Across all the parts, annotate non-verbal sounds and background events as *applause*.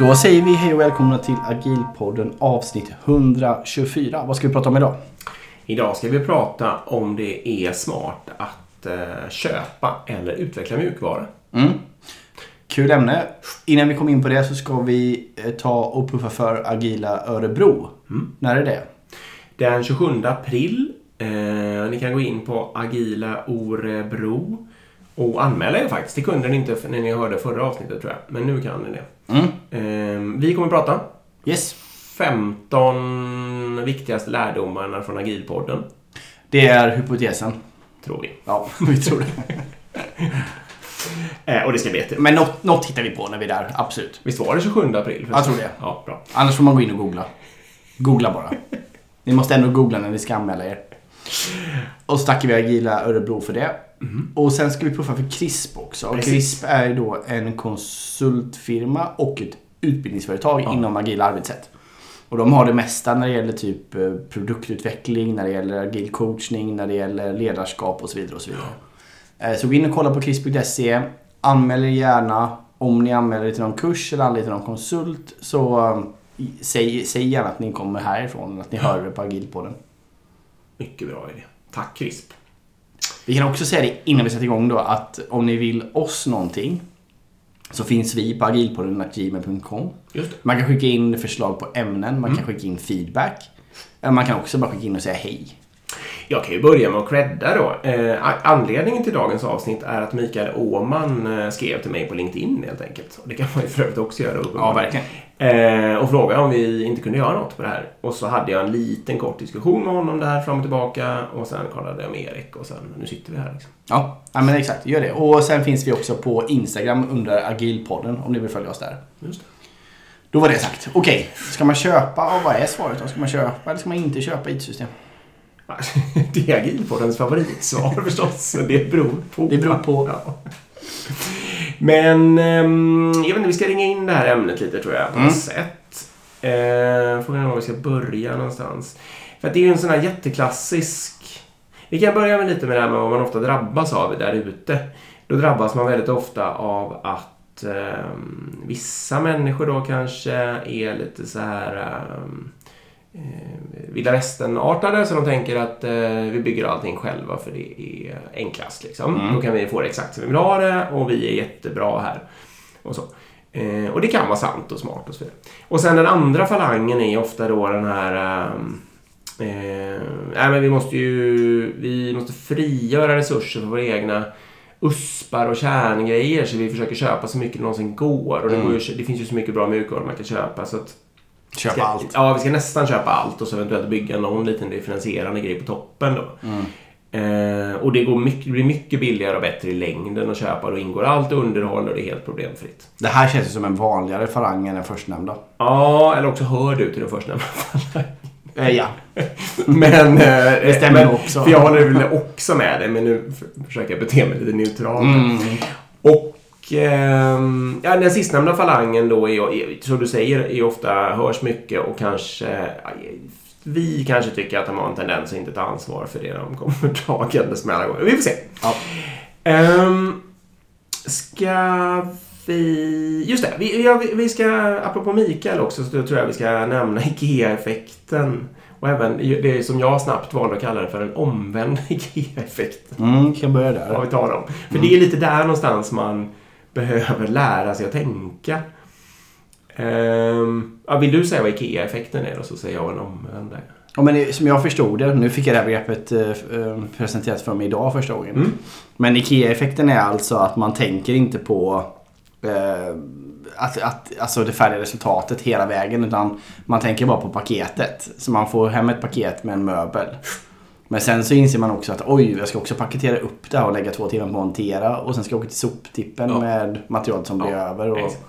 Då säger vi hej och välkomna till Agilpodden avsnitt 124. Vad ska vi prata om idag? Idag ska vi prata om det är smart att eh, köpa eller utveckla mjukvara. Mm. Kul ämne. Innan vi kommer in på det så ska vi eh, ta och puffa för Agila Örebro. När är det? Den 27 april. Eh, ni kan gå in på Agila Orebro och anmäla er faktiskt. Det kunde ni inte när ni hörde förra avsnittet tror jag. Men nu kan ni det. Mm. Eh, vi kommer prata Yes. 15 viktigaste lärdomarna från Agilpodden. Det är hypotesen. Tror vi. Ja, *laughs* vi tror det. *laughs* Eh, och det ska bli jätte... Men något, något hittar vi på när vi är där. Absolut. Visst var det 27 april? Jag tror det. Ja, bra. Annars får man gå in och googla. Googla bara. Ni måste ändå googla när ni ska anmäla er. Och så tackar vi Agila Örebro för det. Och sen ska vi puffa för CRISP också. Och. CRISP är ju då en konsultfirma och ett utbildningsföretag Ja. inom agila arbetssätt. Och de har det mesta när det gäller typ eh, produktutveckling, när det gäller agil coachning, när det gäller ledarskap och så vidare. och Så vidare. Eh, Så gå in och kolla på CRISP.se. Anmäl er gärna. Om ni anmäler er till någon kurs eller anlitar någon konsult så eh, säg, säg gärna att ni kommer härifrån, att ni hör det på Agilpodden. Mycket bra idé. Tack CRISP. Vi kan också säga det innan vi sätter igång då att om ni vill oss någonting så finns vi på agilpodden.gmail.com. Man kan skicka in förslag på ämnen, man kan skicka in feedback. Eh, Man kan också bara skicka in och säga hej. Jag kan ju börja med att credda då. Eh, anledningen till dagens avsnitt är att Mikael Åman eh, skrev till mig på LinkedIn helt enkelt. Och det kan man ju för övrigt också göra. Ja, verkligen. Eh, och frågade om vi inte kunde göra något på det här. Och så hade jag en liten kort diskussion med honom där fram och tillbaka. Och sen kollade jag med Erik och sen nu sitter vi här. Liksom. Ja, ja men exakt. Gör det. Och sen finns vi också på Instagram under agilpodden om ni vill följa oss där. Just det. Då var det sagt. Okej, ska man köpa och vad är svaret då? Ska man köpa eller ska man inte köpa IT-system? *laughs* Det är Agilpoddens favoritsvar *laughs* förstås. Det beror på. Det beror på. Ja. Men jag vet inte, vi ska ringa in det här ämnet lite tror jag på Mm. något sätt. Eh, frågan är var vi ska börja någonstans. För att det är ju en sån här jätteklassisk... Vi kan börja med lite med det här med vad man ofta drabbas av där ute. Då drabbas man väldigt ofta av att ehm, vissa människor då kanske är lite så här ehm, eh, vilda västern-artade så de tänker att eh, vi bygger allting själva för det är enklast. Liksom. Mm. Då kan vi få det exakt som vi vill ha det och vi är jättebra här. Och, så. Eh, och det kan vara sant och smart och så vidare. Och sen den andra falangen är ofta då den här ehm, Eh, nej, men vi måste ju vi måste frigöra resurser för våra egna uspar och kärngrejer så vi försöker köpa så mycket det någonsin går. Och det, Mm. går ju, det finns ju så mycket bra mjukvara man kan köpa. Så att Köpa ska, allt. Ja, vi ska nästan köpa allt och så eventuellt bygga någon liten differentierande grej på toppen då. Mm. Eh, och det, går mycket, det blir mycket billigare och bättre i längden att köpa. Då ingår allt underhåll och det är helt problemfritt. Det här känns ju som en vanligare falang än den förstnämnda. Ja, eller också hör du till den förstnämnda Eh, ja. *laughs* Men... Eh, Det stämmer men, också. För jag håller väl också med dig, men nu försöker jag bete mig lite neutralt. Mm. Och ehm, ja, den sistnämnda falangen då, är, som du säger, är ofta hörs mycket och kanske... Vi kanske tycker att de har en tendens att inte ta ansvar för det de kommer *laughs* dragandes med alla gånger. Vi får se. Ja. Ehm, ska vi... Just det, vi, ja, vi, vi ska... Apropå Mikael också, så tror jag vi ska nämna IKEA-effekten. Och även det som jag snabbt valde att kalla det för den omvända *laughs* IKEA-effekten. Mm, kan börja där. Vad vi talar om. För det är lite där någonstans man behöver lära sig att tänka. Ehm, ja, vill du säga vad IKEA-effekten är då, så säger jag en omvända. Ja, men som jag förstod det, nu fick jag det här begreppet eh, eh, presenterat för mig idag första gången. Mm. Men IKEA-effekten är alltså att man tänker inte på eh, att, att, alltså det färdiga resultatet hela vägen utan man tänker bara på paketet. Så man får hem ett paket med en möbel. Men sen så inser man också att oj, jag ska också paketera upp det här och lägga två timmar på att montera och sen ska jag åka till soptippen Ja. med material som blir Ja, över. Och, exakt.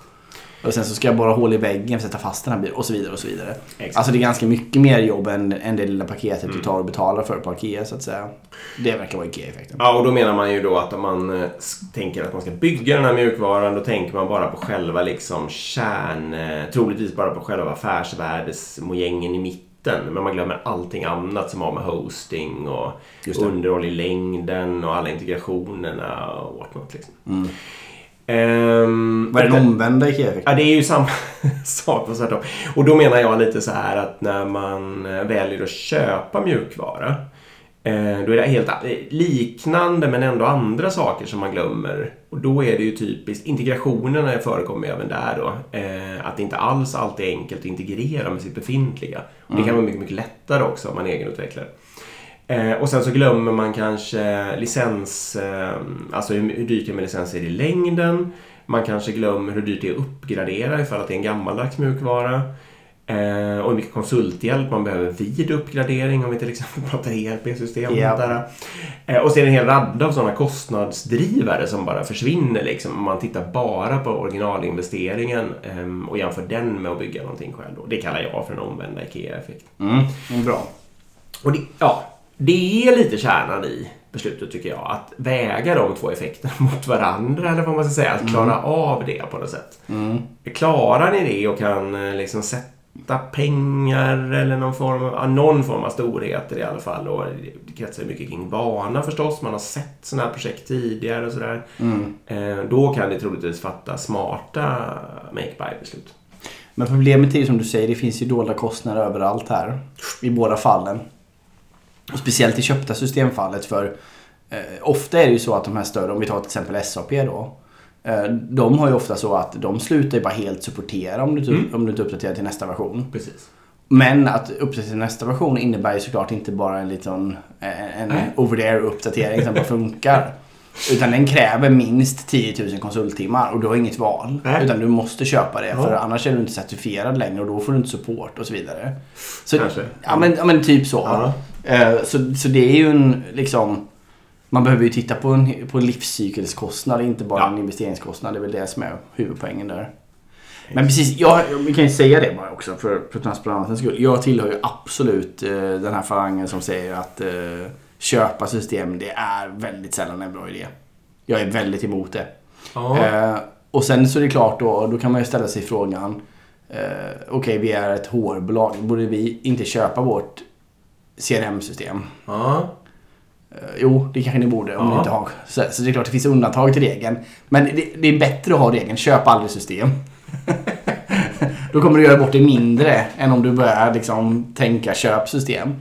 och sen så ska jag borra hål i väggen att sätta fast den här bilen och så vidare och så vidare. Exakt. Alltså det är ganska mycket mer jobb än, än det lilla paketet Mm. du tar och betalar för på Ikea så att säga. Det verkar vara Ikea-effekten. Ja, och då menar man ju då att om man eh, tänker att man ska bygga den här mjukvaran, då tänker man bara på själva liksom kärn... eh, Troligtvis bara på själva affärsvärdesmojängen i mitten. Men man glömmer allting annat som har med hosting och underhåll i längden och alla integrationerna och whatnot. Liksom. Mm. Ehm, Vad är den omvända IKEA-effekten? Ja, det är ju samma *laughs* sak fast tvärtom. Och då menar jag lite så här att när man eh, väljer att köpa mjukvara då är det helt a- liknande men ändå andra saker som man glömmer. Och då är det ju typiskt, integrationerna förekommer även där då. Eh, att det inte alls alltid är enkelt att integrera med sitt befintliga. Och det kan vara mycket, mycket lättare också om man är egenutvecklare. Eh, och sen så glömmer man kanske licens, eh, alltså hur, hur dyrt det är med licenser i längden. Man kanske glömmer hur dyrt det är att uppgradera ifall att det är en gammaldags mjukvara. Eh, och hur mycket konsulthjälp man behöver vid uppgradering om vi till exempel *laughs* pratar ERP-system. Där. Eh, och det en hel radda av sådana kostnadsdrivare som bara försvinner liksom. Om man tittar bara på originalinvesteringen eh, och jämför den med att bygga någonting själv. Då. Det kallar jag för en omvända IKEA-effekt. Mm, mm, bra. Och det, ja, det är lite kärnan i beslutet tycker jag. Att väga de två effekterna *laughs* mot varandra eller vad man ska säga. Att klara av det på något sätt. Mm. Klarar ni det och kan eh, liksom sätta pengar eller någon form av, någon form av storheter i alla fall. Och det kretsar mycket kring vana förstås. Man har sett sådana här projekt tidigare och sådär. Mm. Eh, då kan ni troligtvis fatta smarta make-buy-beslut. Men problemet är ju som du säger, det finns ju dolda kostnader överallt här. I båda fallen. Och speciellt i köpta systemfallet för eh, ofta är det ju så att de här större, om vi tar till exempel SAP då. Eh, de har ju ofta så att de slutar ju bara helt supportera om du, Mm. om du inte uppdaterar till nästa version. Precis. Men att uppdatera till nästa version innebär ju såklart inte bara en liten eh, en Nej. over there uppdatering som bara funkar. *laughs* Utan den kräver minst 10 000 konsulttimmar och du har inget val. Nej. Utan du måste köpa det Ja. för annars är du inte certifierad längre och då får du inte support och så vidare. Så, Kanske. Ja men, ja, men typ så. Ja. Eh, så. Så det är ju en liksom man behöver ju titta på en, på livscykelskostnad, inte bara Ja. en investeringskostnad. Det är väl det som är huvudpoängen där. Men precis, jag, vi kan ju säga det bara också för, för transparensens skull. Jag tillhör ju absolut eh, den här falangen som säger att eh, köpa system, det är väldigt sällan en bra idé. Jag är väldigt emot det. Ja. Eh, och sen så är det klart då, då kan man ju ställa sig frågan. Eh, Okej, vi är ett HR-bolag. Borde vi inte köpa vårt CRM-system? ja. Eh, jo, det kanske ni borde om ni inte har. Så, så det är klart det finns undantag till regeln. Men det, det är bättre att ha regeln, köp aldrig system. *laughs* Då kommer du göra bort det mindre än om du börjar liksom tänka köp system.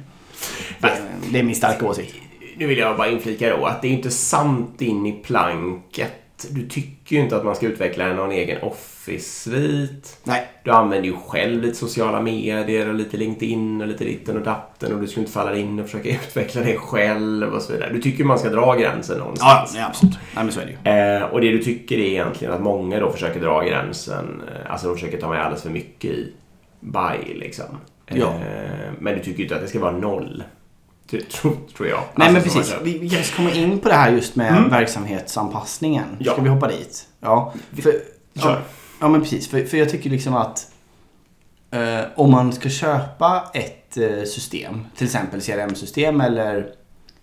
Det, det är min starka åsikt. Nu vill jag bara inflika då att det är inte sant in i planket. Du tycker ju inte att man ska utveckla någon egen Office-svit. Nej. Du använder ju själv lite sociala medier och lite LinkedIn och lite ditten och datten och du skulle inte falla in och försöka *laughs* utveckla det själv och så vidare. Du tycker man ska dra gränsen Ja, någonstans. nej, absolut. Nej, men så är det ju. Eh, och det du tycker är egentligen att många då försöker dra gränsen, eh, alltså de försöker ta med alldeles för mycket i buy liksom. Eh, Ja. men du tycker ju inte att det ska vara noll. Tror, tror jag. Nej Alltså, men precis. Vi, vi kanske kommer in på det här just med Mm. verksamhetsanpassningen. Ja. Ska vi hoppa dit? Ja. För, ja, ja men precis. För, för jag tycker liksom att eh, om man ska köpa ett eh, system, till exempel CRM-system eller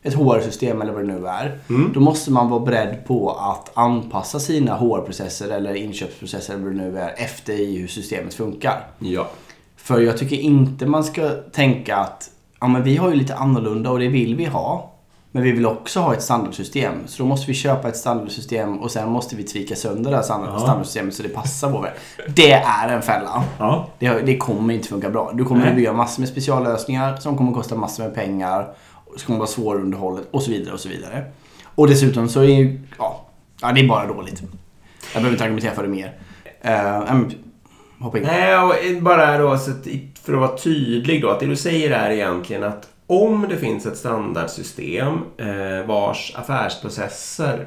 ett HR-system eller vad det nu är. Mm. Då måste man vara beredd på att anpassa sina HR-processer eller inköpsprocesser eller vad det nu är efter i hur systemet funkar. Ja. För jag tycker inte man ska tänka att ja, men vi har ju lite annorlunda och det vill vi ha. Men vi vill också ha ett standardsystem. Så då måste vi köpa ett standardsystem och sen måste vi tvika sönder det här standard- Ja. standardsystemet så det passar vår värld. Det är en fälla. Ja. Det, det kommer inte funka bra. Du kommer Nej. att bygga massor med speciallösningar som kommer att kosta massor med pengar. Som kommer att vara svårunderhållet och så vidare och så vidare. Och dessutom så är ju, ja, ja det är bara dåligt. Jag behöver inte argumentera för det mer. Uh, hoppa in. Nej, och bara då så att, för att vara tydlig då, att det du säger är egentligen att om det finns ett standardsystem eh, vars affärsprocesser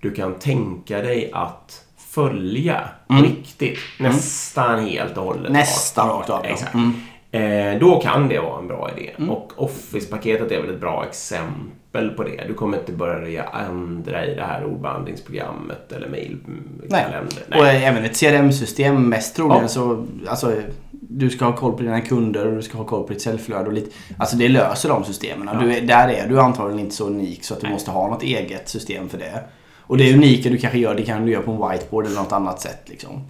du kan tänka dig att följa Mm. riktigt, nästan helt och hållet. Nästan rakt av. Exakt. Mm. Eh, då kan det vara en bra idé. Mm. Och Office-paketet är väl ett bra exempel på det. Du kommer inte börja ändra i det här ordbehandlingsprogrammet eller mejlkalender. Och eh, även ett CRM-system mest troligen Ja. så, alltså, du ska ha koll på dina kunder och du ska ha koll på ditt säljflöde och lite, alltså det löser de systemen. Ja. Du är, där är du antagligen inte så unik så att du Nej. måste ha något eget system för det. Och det unika du kanske gör, det kan du göra på en whiteboard eller något annat sätt liksom.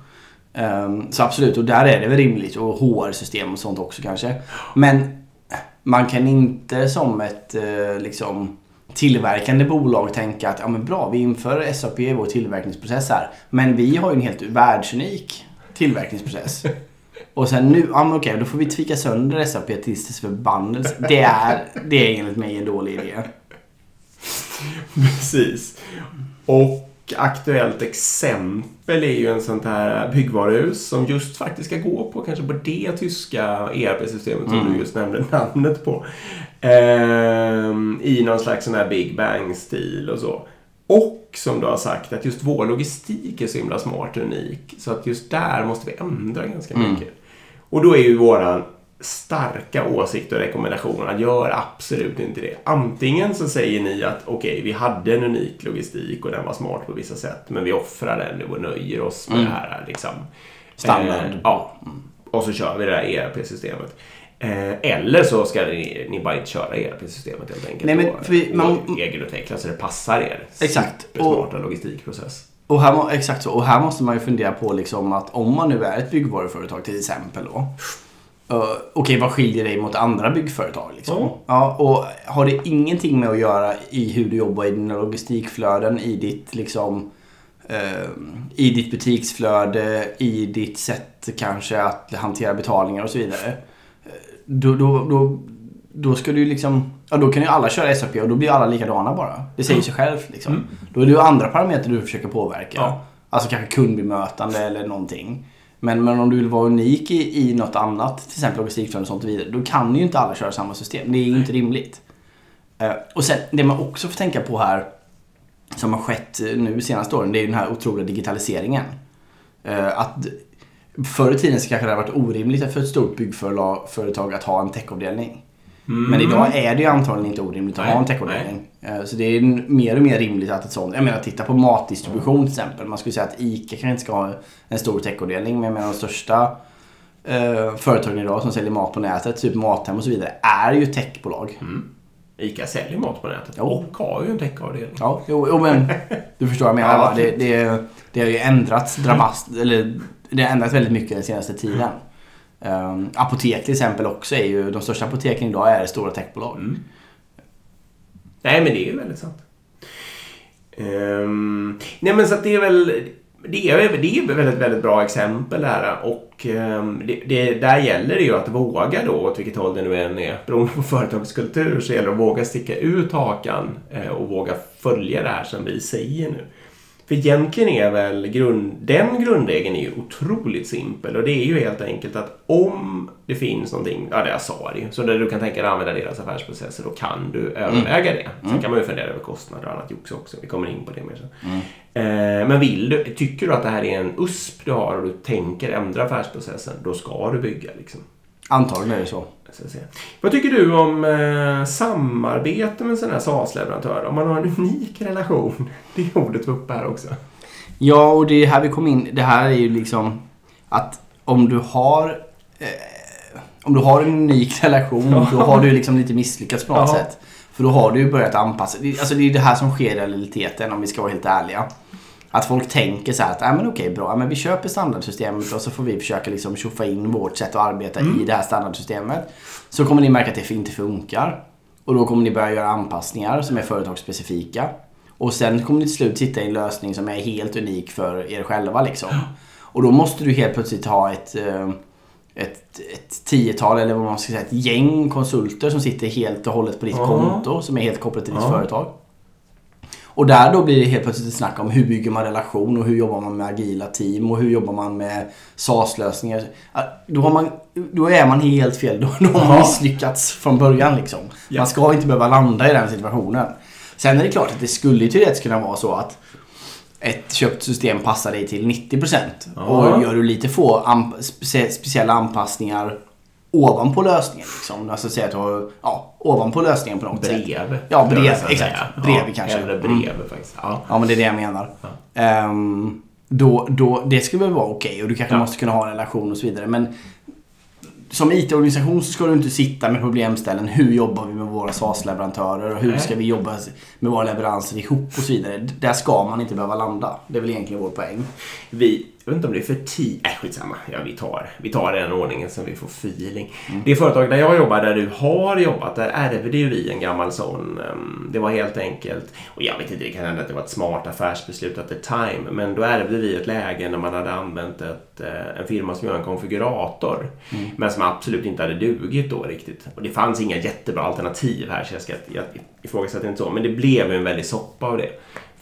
Ehm, så absolut, och där är det väl rimligt. Och HR-system och sånt också kanske. Men man kan inte som ett eh, liksom tillverkande bolag tänka att ja men bra, vi inför SAP i vår tillverkningsprocess här. Men vi har ju en helt världsunik tillverkningsprocess. *laughs* Och sen nu, ja men okej, då får vi tvika sönder SAP tills dess förbannelse. Det är, det är enligt mig en dålig idé. Precis. Och aktuellt exempel är ju en sånt här byggvaruhus som just faktiskt ska gå på kanske på det tyska ERP-systemet som Mm. du just nämnde namnet på. Ehm, I någon slags sån här Big Bang-stil och så. Och som du har sagt att just vår logistik är så himla smart och unik. Så att just där måste vi ändra ganska Mm. mycket. Och då är ju våran starka åsikt och rekommendation att gör absolut inte det. Antingen så säger ni att okej, vi hade en unik logistik och den var smart på vissa sätt, men vi offrar den nu och nöjer oss med Mm. det här liksom. Standard. Eh, ja. Och så kör vi det där ERP-systemet. Eh, eller så ska ni, ni bara inte köra ERP-systemet helt enkelt. Nej, men och, vi- man- egenutveckla så det passar er. Exakt. Supersmarta logistikprocess. Och här, må- exakt så. Och här måste man ju fundera på liksom att om man nu är ett byggvaruföretag till exempel då. Uh, Okej, vad skiljer dig mot andra byggföretag? Liksom? Ja. Ja, och har det ingenting med att göra i hur du jobbar i dina logistikflöden, i ditt liksom eh, i ditt butiksflöde, i ditt sätt kanske att hantera betalningar och så vidare. Då, då, då, då ska du liksom, ja då kan ju alla köra SAP och då blir alla likadana bara. Det säger sig självt liksom. Mm. Då är det ju andra parametrar du försöker påverka. Ja. Alltså kanske kundbemötande eller någonting. Men, men om du vill vara unik i, i något annat, till exempel logistikflöde och sånt och vidare, då kan ju inte alla köra samma system. Det är ju inte rimligt. Eh, och sen, det man också får tänka på här, som har skett nu senaste åren, det är ju den här otroliga digitaliseringen. Eh, att förr i tiden så kanske det har varit orimligt för ett stort byggföretag att ha en techavdelning. Men idag är det ju antagligen inte orimligt att Nej, ha en techavdelning. Eh, Så det är mer och mer rimligt att ett sånt, jag menar titta på matdistribution till exempel. Man skulle säga att ICA kanske inte ska ha en stor techavdelning men jag menar de största eh, företagen idag som säljer mat på nätet, typ Mathem och så vidare, är ju techbolag. ICA säljer mat på nätet Jo. och har ju en techavdelning. Ja, jo, jo men du förstår vad jag *laughs* menar Ja? Det, det, det har ju ändrats dramastiskt, eller det har ändrats väldigt mycket den senaste tiden. Um, apotek till exempel också är ju, de största apoteken idag är stora techbolag. Mm. Nej, men det är ju väldigt sant. Um, nej, men så att det är väl... Det är, det är ett väldigt, väldigt bra exempel där och ehm, det, det, där gäller det ju att våga då, åt vilket håll det nu än är, beroende på företagskultur, så gäller det att våga sticka ut hakan eh, och våga följa det här som vi säger nu. För egentligen är väl grund, den grundregeln är ju otroligt simpel och det är ju helt enkelt att om det finns någonting, ja det jag sa det ju, så där du kan tänka dig att använda deras affärsprocesser då kan du överväga det. Sen kan man ju fundera över kostnader och annat jox också, vi kommer in på det mer sen. Eh, men vill du, tycker du att det här är en USP du har och du tänker ändra affärsprocessen, då ska du bygga liksom. Antagligen är det så. Vad tycker du om eh, samarbete med en sån här SaaS-leverantör? Om man har en unik relation? *laughs* Det ordet var uppe här också. Ja, och det är här vi kom in. Det här är ju liksom att om du har eh, om du har en unik relation, Ja. då har du liksom lite misslyckats på något Ja. sätt. För då har du ju börjat anpassa. Alltså det är det här som sker i realiteten om vi ska vara helt ärliga. Att folk tänker så här att, ah, men okej bra, ja, men vi köper standardsystemet och så får vi försöka liksom tjoffa in vårt sätt att arbeta i det här standardsystemet. Så kommer ni märka att det inte funkar. Och då kommer ni börja göra anpassningar som är företagsspecifika. Och sen kommer ni till slut hitta en lösning som är helt unik för er själva liksom. *gasps* Och då måste du helt plötsligt ha ett, eh, ett, ett tiotal eller vad man ska säga, ett gäng konsulter som sitter helt och hållet på ditt Ja. konto som är helt kopplat till ditt Ja. företag. Och där då blir det helt plötsligt ett snack om hur bygger man relation och hur jobbar man med agila team och hur jobbar man med SaaS-lösningar. Då, har man, då är man helt fel. Då, *laughs* då har man misslyckats från början liksom. Ja. Man ska inte behöva landa i den situationen. Sen är det klart att det skulle ju teoretiskt kunna vara så att ett köpt system passar dig till 90% Ja. och gör du lite få anp- specie- speciella anpassningar ovanpå lösningen. Liksom. Alltså säga att du har, ja, ovanpå lösningen på något sätt. Brev. Ja, brev, exakt. säga. Brev ja, kanske. Eller Mm. brev faktiskt. Ja. Ja, men det är det jag menar. Ehm, då, då, det skulle väl vara okej och du kanske Ja. måste kunna ha en relation och så vidare. Men som IT-organisation så ska du inte sitta med problemställen. Hur jobbar vi med våra SaaS-leverantörer och hur Nej. ska vi jobba med våra leveranser ihop och så vidare. Där ska man inte behöva landa. Det är väl egentligen vår poäng. Vi, jag vet inte om det är för tidigt. Nej, skitsamma. Ja, vi tar, vi tar den ordningen så vi får feeling. Mm. Det företag där jag jobbar, där du har jobbat, där ärvde ju vi en gammal sån. Um, det var helt enkelt, och jag vet inte, det kan hända att det var ett smart affärsbeslut at the time, men då ärvde vi ett läge när man hade använt ett, uh, en firma som gör en konfigurator, mm. men som absolut inte hade dugit då riktigt. Och det fanns inga jättebra alternativ här, så jag, ska, jag ifrågasätter inte så, men det blev en väldig soppa av det.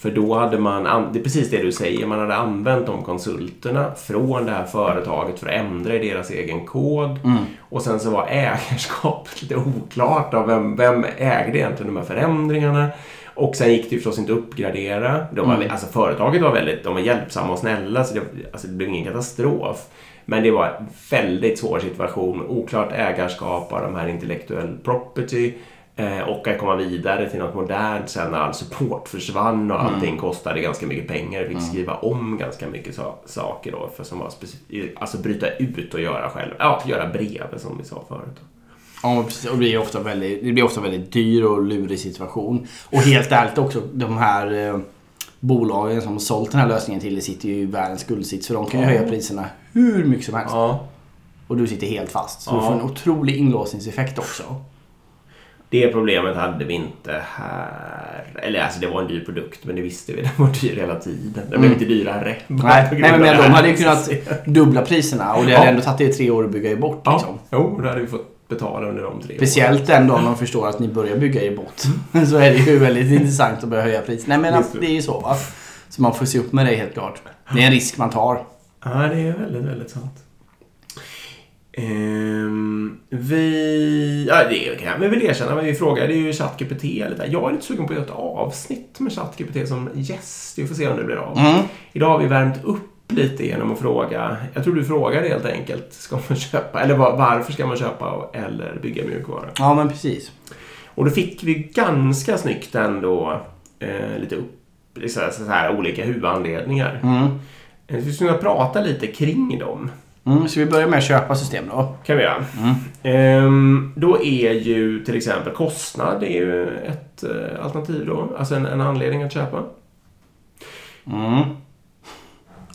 För då hade man, det är precis det du säger, man hade använt de konsulterna från det här företaget för att ändra i deras egen kod. Mm. Och sen så var ägarskapet *laughs* lite oklart av vem, vem ägde egentligen de här förändringarna. Och sen gick det ju förstås inte att uppgradera. De var, mm. alltså företaget var väldigt de var hjälpsamma och snälla så det, alltså det blev ingen katastrof. Men det var en väldigt svår situation. Oklart ägarskap av de här intellektuell property. Eh, och att komma vidare till något modernt sen när all support försvann och allting mm. kostade ganska mycket pengar. Vi fick mm. skriva om ganska mycket so saker då för som var Alltså bryta ut och göra själv. Ja, göra brev som vi sa förut. Ja, precis. Och det blir ofta väldigt, det blir ofta väldigt dyr och lurig situation. Och helt ärligt också, de här eh, bolagen som har sålt den här lösningen till sitter ju i världens guldsits. För de kan ju höja priserna hur mycket som helst. Ja. Och du sitter helt fast. Så ja. du får en otrolig inlåsningseffekt också. Det problemet hade vi inte här. Eller alltså det var en dyr produkt men det visste vi. *laughs* Den var dyr hela tiden. Den blev mm. inte dyrare. Nej, nej men de hade ju kunnat *laughs* dubbla priserna och det hade ändå tagit er tre år att bygga er bort. Ja. Liksom. Jo, då hade vi fått betala under de tre Speciellt åren. den dagen de förstår att ni börjar bygga er bort. *laughs* så är det ju väldigt intressant att börja höja priset. Nej men alltså, det är ju så va. Så man får se upp med det helt klart. Det är en risk man tar. Ja, det är väldigt, väldigt sant. Um, vi... Ja, det kan jag väl erkänna. Men vi frågade ju ChatGPT lite. Jag är lite sugen på att göra ett avsnitt med ChatGPT som gäst. Vi får se om det blir av. Mm. Idag har vi värmt upp lite genom att fråga. Jag tror du frågade helt enkelt. Ska man köpa? Eller varför ska man köpa eller bygga mjukvara? Ja, men precis. Och då fick vi ganska snyggt ändå eh, lite upp, här, så här, olika huvudanledningar. Mm. Eh, vi skulle kunna prata lite kring dem. Mm, så vi börjar med att köpa system då? kan vi göra. Mm. Ehm, då är ju till exempel kostnad är ju ett eh, alternativ då. Alltså en, en anledning att köpa. Mm.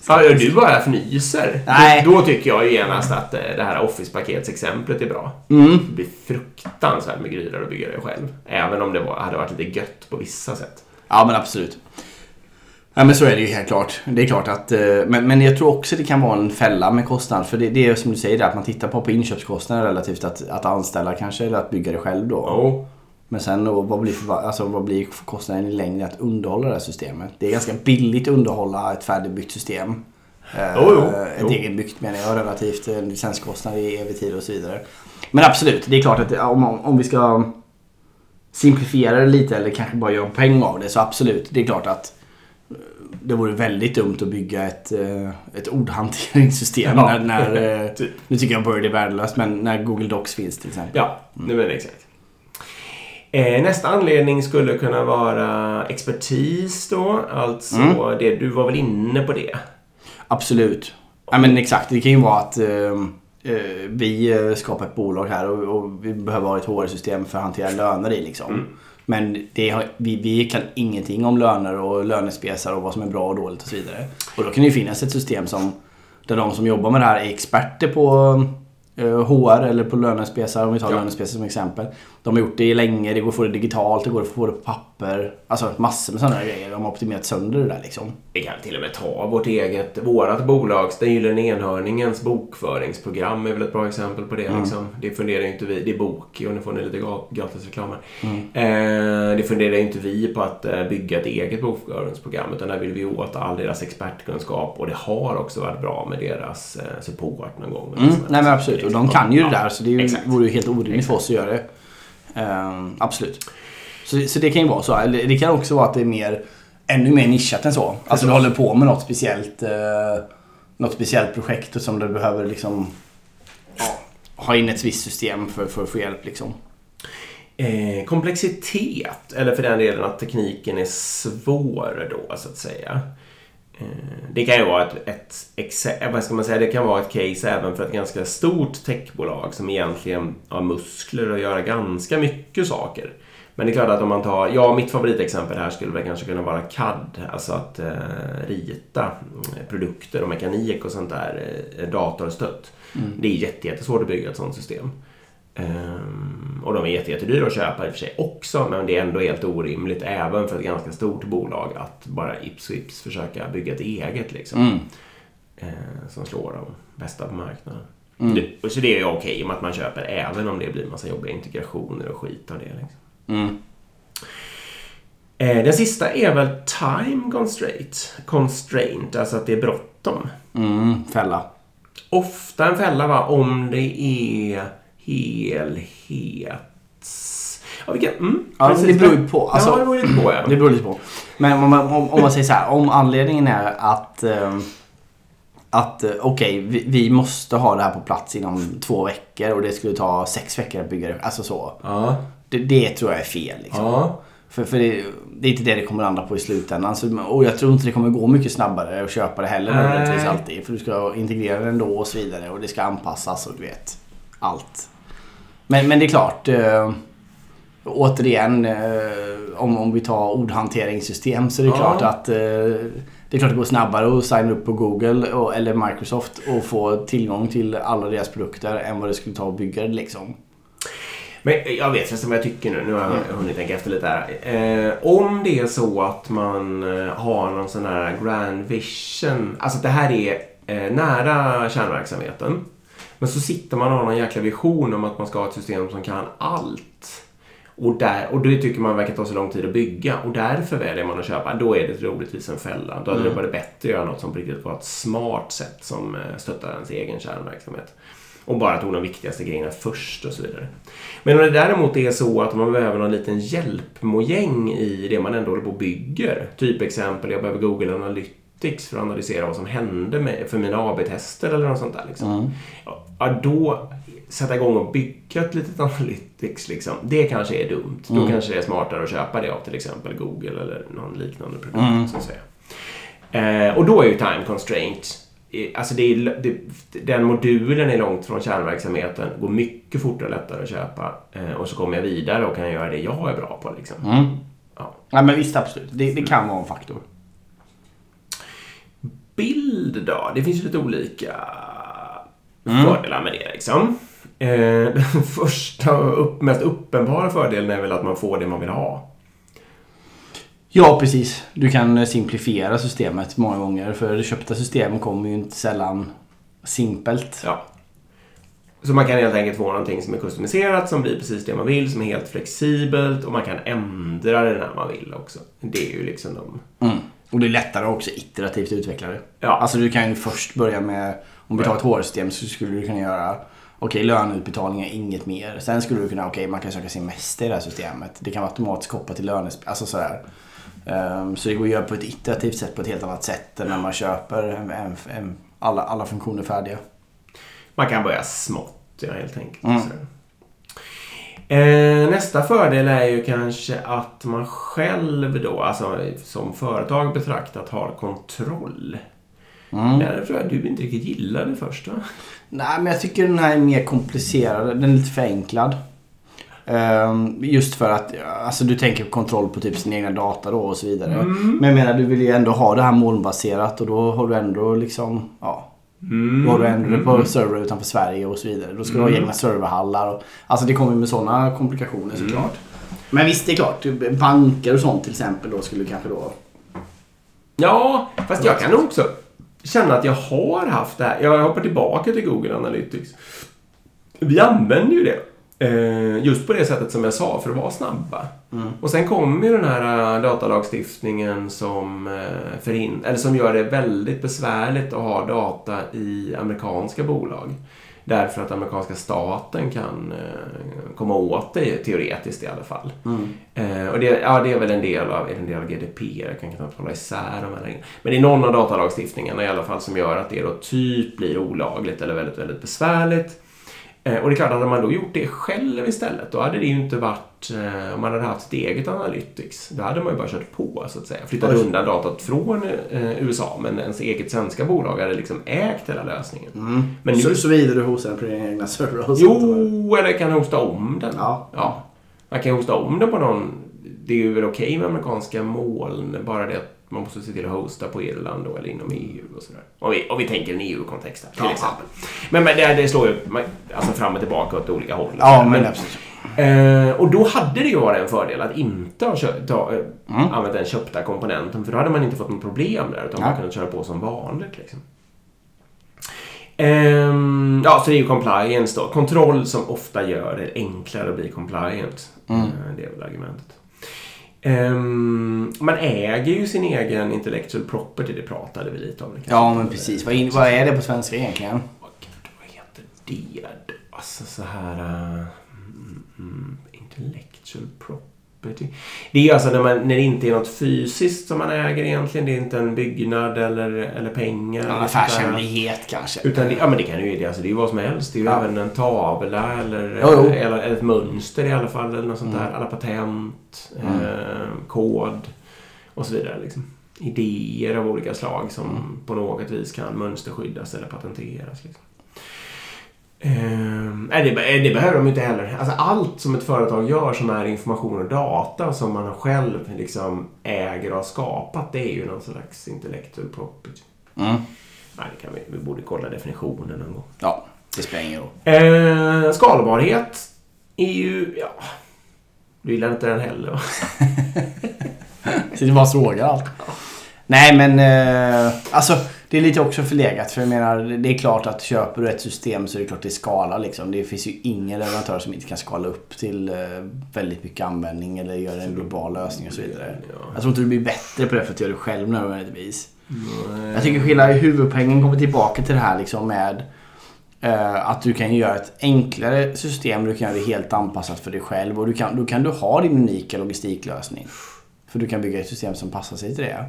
Ja, du bara fnyser. Nej. Då, då, tycker jag ju genast att eh, det här Office-paketsexemplet är bra. Mm. Det blir fruktansvärt med gryror att bygga det själv. Även om det var, hade varit lite gött på vissa sätt. Ja, men absolut. Ja men så är det ju helt klart. Det är klart att, eh, men, men jag tror också det kan vara en fälla med kostnad. För det, det är som du säger, att man tittar på, på inköpskostnader relativt att, att anställa kanske eller att bygga det själv då. Oh. Men sen då, vad blir, för, alltså, vad blir kostnaden i längden att underhålla det här systemet? Det är ganska billigt att underhålla ett färdigbyggt system. Oh, oh, ett egenbyggt menar jag relativt licenskostnad i evig tid och så vidare. Men absolut, det är klart att om, om vi ska simplifiera det lite eller kanske bara göra en poäng av det så absolut, det är klart att det vore väldigt dumt att bygga ett, eh, ett ordhanteringssystem. Ja. När, när, *laughs* eh, typ. Nu tycker jag Bird är värdelöst, men när Google Docs finns till exempel. Ja, mm. det är exakt. Eh, nästa anledning skulle kunna vara expertis då. Alltså, mm. det, du var väl inne på det? Absolut. Ja, men exakt. Det kan ju vara att eh, vi skapar ett bolag här och, och vi behöver ha ett HR-system för att hantera löner i. Liksom. Mm. Men det har, vi, vi kan ingenting om löner och lönespesar och vad som är bra och dåligt och så vidare. Och då kan det ju finnas ett system som där de som jobbar med det här är experter på HR eh, eller på lönespesar, om vi tar ja. lönespesar som exempel. De har gjort det länge, det går att få det digitalt, det går att få det på papper. Alltså massor med sådana grejer. De har optimerat sönder det där liksom. Vi kan till och med ta vårt eget, vårat bolags, den gyllene enhörningens bokföringsprogram är väl ett bra exempel på det. Mm. Liksom. Det funderar ju inte vi, det är bok och nu får ni lite gratis reklam mm. eh, Det funderar ju inte vi på att eh, bygga ett eget bokföringsprogram utan där vill vi åt all deras expertkunskap och det har också varit bra med deras eh, support någon gång. Mm. Nej men absolut, och de kan ju det där så det är, vore ju helt orimligt för oss att göra det. Um, absolut. Så, så det kan ju vara så. Eller det kan också vara att det är mer, ännu mer nischat än så. Alltså du håller på med något speciellt, uh, något speciellt projekt som du behöver liksom ja, ha in ett visst system för, för att få hjälp. Liksom. Eh, komplexitet, eller för den delen att tekniken är svår då så att säga. Eh, det kan ju vara ett, ett, vad ska man säga, det kan vara ett case även för ett ganska stort techbolag som egentligen har muskler att göra ganska mycket saker. Men det är klart att om man tar, ja mitt favoritexempel här skulle väl kanske kunna vara CAD, alltså att eh, rita eh, produkter och mekanik och sånt där eh, datorstött. Mm. Det är jätte, jättesvårt att bygga ett sånt system. Ehm, och de är jätte, jättedyra att köpa i och för sig också, men det är ändå helt orimligt även för ett ganska stort bolag att bara ips och ips försöka bygga ett eget liksom. Mm. Eh, som slår de bästa på marknaden. Mm. Det, så det är ju okej med att man köper även om det blir massa jobbiga integrationer och skit av det. Liksom. Mm. Eh, den sista är väl time constraint. Constraint, alltså att det är bråttom. Mm. Fälla. Ofta en fälla va, om det är helhet. Ja, vilka, mm, Ja, precis. det beror ju på. Alltså, ja, det beror lite på ja. Det beror lite på. Men om man, om, om man säger så här, om anledningen är att ehm, att eh, okej, vi, vi måste ha det här på plats inom två veckor och det skulle ta sex veckor att bygga det. Alltså så. Ja, Det, det tror jag är fel. Liksom. ja. För, för det, det är inte det det kommer landa på i slutändan. Så, och jag tror inte det kommer gå mycket snabbare att köpa det heller nödvändigtvis alltid. För du ska integrera det ändå och så vidare och det ska anpassas och du vet. Allt. Men, men det är klart. Eh, återigen, eh, om, om vi tar ordhanteringssystem så är det Ja. klart att eh, det är klart det går snabbare att signa upp på Google och, eller Microsoft och få tillgång till alla deras produkter än vad det skulle ta att bygga det liksom. Men jag vet förresten vad jag tycker nu. Nu har jag hunnit tänka efter lite här. Eh, om det är så att man eh, har någon sån här grand vision. Alltså att det här är eh, nära kärnverksamheten. Men så sitter man och har någon jäkla vision om att man ska ha ett system som kan allt. Och, där, och det tycker man verkar ta så lång tid att bygga och därför väljer man att köpa. Då är det troligtvis en fälla. Då hade det varit bättre att göra något som på riktigt var ett smart sätt som eh, stöttar ens egen kärnverksamhet. Och bara tog de viktigaste grejerna först och så vidare. Men om det däremot är så att man behöver någon liten hjälpmojäng i det man ändå håller på och bygger. Typ exempel, jag behöver Google Analytics för att analysera vad som hände med, för mina AB-tester eller något sånt där. Liksom. Ja, Ja, då sätta igång och bygga ett litet *laughs* Analytics, liksom, det kanske är dumt. Då kanske det är smartare att köpa det av till exempel Google eller någon liknande produkt. Så att säga. Eh, och då är ju time constraint Alltså det är, det, den modulen är långt från kärnverksamheten, går mycket fortare och lättare att köpa. Eh, och så kommer jag vidare och kan göra det jag är bra på. Liksom. Mm. Ja. Ja, men visst absolut. Det, det kan vara en faktor. Bild då? Det finns ju lite olika fördelar med det. Liksom. Eh, *laughs* den första och upp, mest uppenbara fördelen är väl att man får det man vill ha. Ja, precis. Du kan simplifiera systemet många gånger. För köpta system kommer ju inte sällan simpelt. Ja. Så man kan helt enkelt få någonting som är customiserat, som blir precis det man vill, som är helt flexibelt och man kan ändra det när man vill också. Det är ju liksom de... Mm. Och det är lättare också iterativt utveckla det. Ja. Alltså du kan ju först börja med, om vi tar ett HR-system så skulle du kunna göra Okej, löneutbetalningar, inget mer. Sen skulle du kunna, okej, man kan söka semester i det här systemet. Det kan vara automatiskt kopplat till lönes... Alltså sådär. Ehm, så det går att göra på ett iterativt sätt, på ett helt annat sätt än när man köper en, en, en, alla, alla funktioner färdiga. Man kan börja smått, ja, helt enkelt. Mm. Eh, nästa fördel är ju kanske att man själv då, alltså som företag betraktat, har kontroll. Mm. Det tror jag du inte riktigt gillade först va? Nej, men jag tycker den här är mer komplicerad. Den är lite förenklad. Ehm, just för att alltså, du tänker på kontroll på typ sin egna data då och så vidare. Men jag menar, du vill ju ändå ha det här molnbaserat och då har du ändå liksom, ja. Då har du ändå det på server utanför Sverige och så vidare. Då ska du ha egna serverhallar. Och, alltså det kommer med sådana komplikationer såklart. Men visst, det är klart. Banker och sånt till exempel då skulle kanske då... Ja, fast jag kan också känna att jag har haft det här. Jag hoppar tillbaka till Google Analytics. Vi använder ju det. Eh, just på det sättet som jag sa, för att vara snabba. Och sen kommer ju den här eh, datalagstiftningen som, eh, förhin- eller som gör det väldigt besvärligt att ha data i amerikanska bolag. Därför att amerikanska staten kan komma åt det, teoretiskt i alla fall. Eh, och det, ja, det är väl en del av, en del av GDPR, jag kan knappt hålla isär de här längre. Men det är någon av datalagstiftningarna i alla fall som gör att det då typ blir olagligt eller väldigt, väldigt besvärligt. Eh, och det är klart, hade man då gjort det själv istället, då hade det ju inte varit, eh, om man hade haft sitt eget Analytics, då hade man ju bara kört på så att säga. Flyttat Oj. undan datat från eh, USA, men ens eget svenska bolag hade liksom ägt hela lösningen. Men nu, Så, så vidare du hostar den på dina egna server och sånt. jo, eller kan hosta om den. Ja. ja. Man kan hosta om det på någon... Det är ju väl okej med amerikanska moln, bara det att man måste se till att hosta på Irland då, eller inom EU och sådär. Om vi, om vi tänker en EU-kontext till Ja. exempel. Men, men det, det slår ju alltså fram och tillbaka åt olika håll. Ja, men absolut. Eh, och då hade det ju varit en fördel att inte ha kö- ta, eh, Mm. använt den köpta komponenten för då hade man inte fått något problem där utan Ja. man kunde köra på som vanligt. Liksom. Ehm, ja, så det är ju compliance då. Kontroll som ofta gör det enklare att bli compliant. Mm. Eh, det är väl argumentet. Ehm, man äger ju sin egen intellectual property, det pratade vi lite om. Ja, men precis. Vad, in, vad är det på svenska egentligen? Åh, Gud, vad heter det? Alltså så här... mm, intellectual property. Det är alltså när, man, när det inte är något fysiskt som man äger egentligen. Det är inte en byggnad eller, eller pengar. En affärshemlighet kanske. Utan det, ja, men det kan ju det. Alltså, det är vad som helst. Det är ju Ja. även en tavla eller, Jo, jo. eller ett mönster i alla fall. Eller något sånt Mm. där. Alla patent, Mm. eh, kod och så vidare. Liksom. Idéer av olika slag som Mm. på något vis kan mönsterskyddas eller patenteras. Liksom. Ehm, nej, det, be- det behöver de inte heller. Alltså, allt som ett företag gör som är information och data som man själv liksom äger och har skapat, det är ju någon slags intellectual property. Mm. Nej, det kan vi, vi borde kolla definitionen någon gång. Ja, det spelar ingen roll. Eh, skalbarhet är ju... Ja, du gillar inte den heller va? *laughs* Det bara frågar allt. Nej men eh, alltså det är lite också förlegat för jag menar det är klart att köper du ett system så är det klart det skalar liksom. Det finns ju ingen leverantör som inte kan skala upp till eh, väldigt mycket användning eller göra en global lösning och så vidare. Ja. Jag tror inte du blir bättre på det för att göra det själv nödvändigtvis. Jag tycker hela huvudpoängen kommer tillbaka till det här liksom med eh, att du kan göra ett enklare system. Du kan göra det helt anpassat för dig själv och du kan, då kan du ha din unika logistiklösning. För du kan bygga ett system som passar sig till det.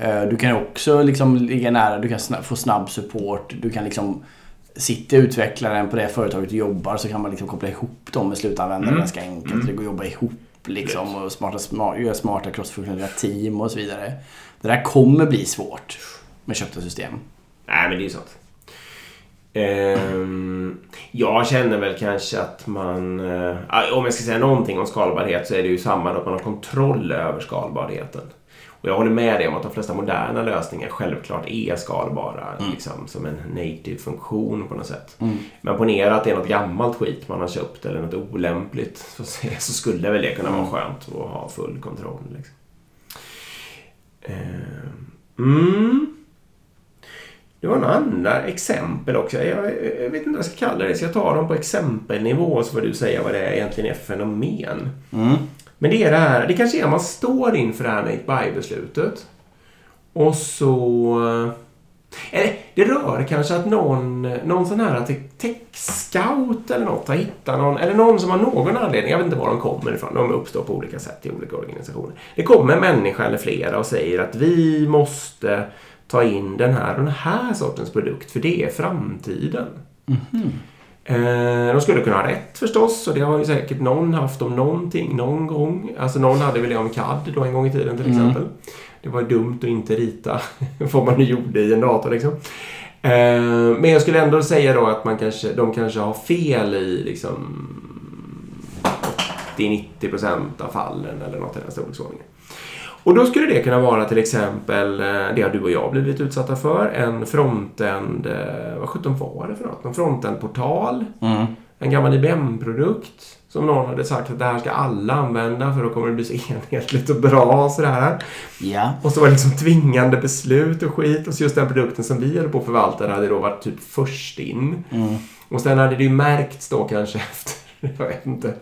Eh, Du kan också liksom ligga nära, du kan få snabb support. Du kan liksom Sitter utvecklaren på det företaget du jobbar så kan man liksom koppla ihop dem med slutanvändare Mm. ganska enkelt. Det går att jobba ihop liksom och smarta, smart, göra smarta crossfunktionella team och så vidare. Det där kommer bli svårt med köpta system. Nej, men det är ju sånt. Ehm, jag känner väl kanske att man... eh, om jag ska säga någonting om skalbarhet så är det ju samma att man har kontroll över skalbarheten. Och jag håller med dig om att de flesta moderna lösningar självklart är skalbara liksom, som en native funktion på något sätt. Men ponera att det är något gammalt skit man har köpt eller något olämpligt så, så skulle väl det kunna vara skönt att ha full kontroll. Liksom. Ehm, Mm. Det var några andra exempel också. Jag, jag vet inte vad jag ska kalla det, så jag tar dem på exempelnivå så får du säga vad det är egentligen är för fenomen. Mm. Men det är det här, det kanske är att man står inför det här Nate By-beslutet. Och så... Eh, eller det rör kanske att någon, någon sån här tech-scout eller något har hittat någon, eller någon som har någon anledning, jag vet inte var de kommer ifrån, de uppstår på olika sätt i olika organisationer. Det kommer en människa eller flera och säger att vi måste ta in den här och den här sortens produkt, för det är framtiden. Eh, de skulle kunna ha rätt förstås och det har ju säkert någon haft om någonting någon gång. Alltså någon hade väl det om CAD då en gång i tiden till exempel. Det var dumt att inte rita *laughs* vad man nu gjorde i en dator liksom. Eh, men jag skulle ändå säga då att man kanske, de kanske har fel i liksom 80-90% av fallen eller något i den storleksordningen. Och då skulle det kunna vara till exempel, eh, det har du och jag blivit utsatta för, en frontend, eh, vad sjutton var det för något? En frontend-portal, Mm. en gammal IBM-produkt som någon hade sagt att det här ska alla använda för då kommer det bli så *laughs* enhetligt och bra och sådär. Ja. Och så var det liksom tvingande beslut och skit och så just den produkten som vi höll på att förvalta hade då varit typ först in. Mm. Och sen hade det ju märkts då kanske *laughs* efter, *laughs* jag vet inte,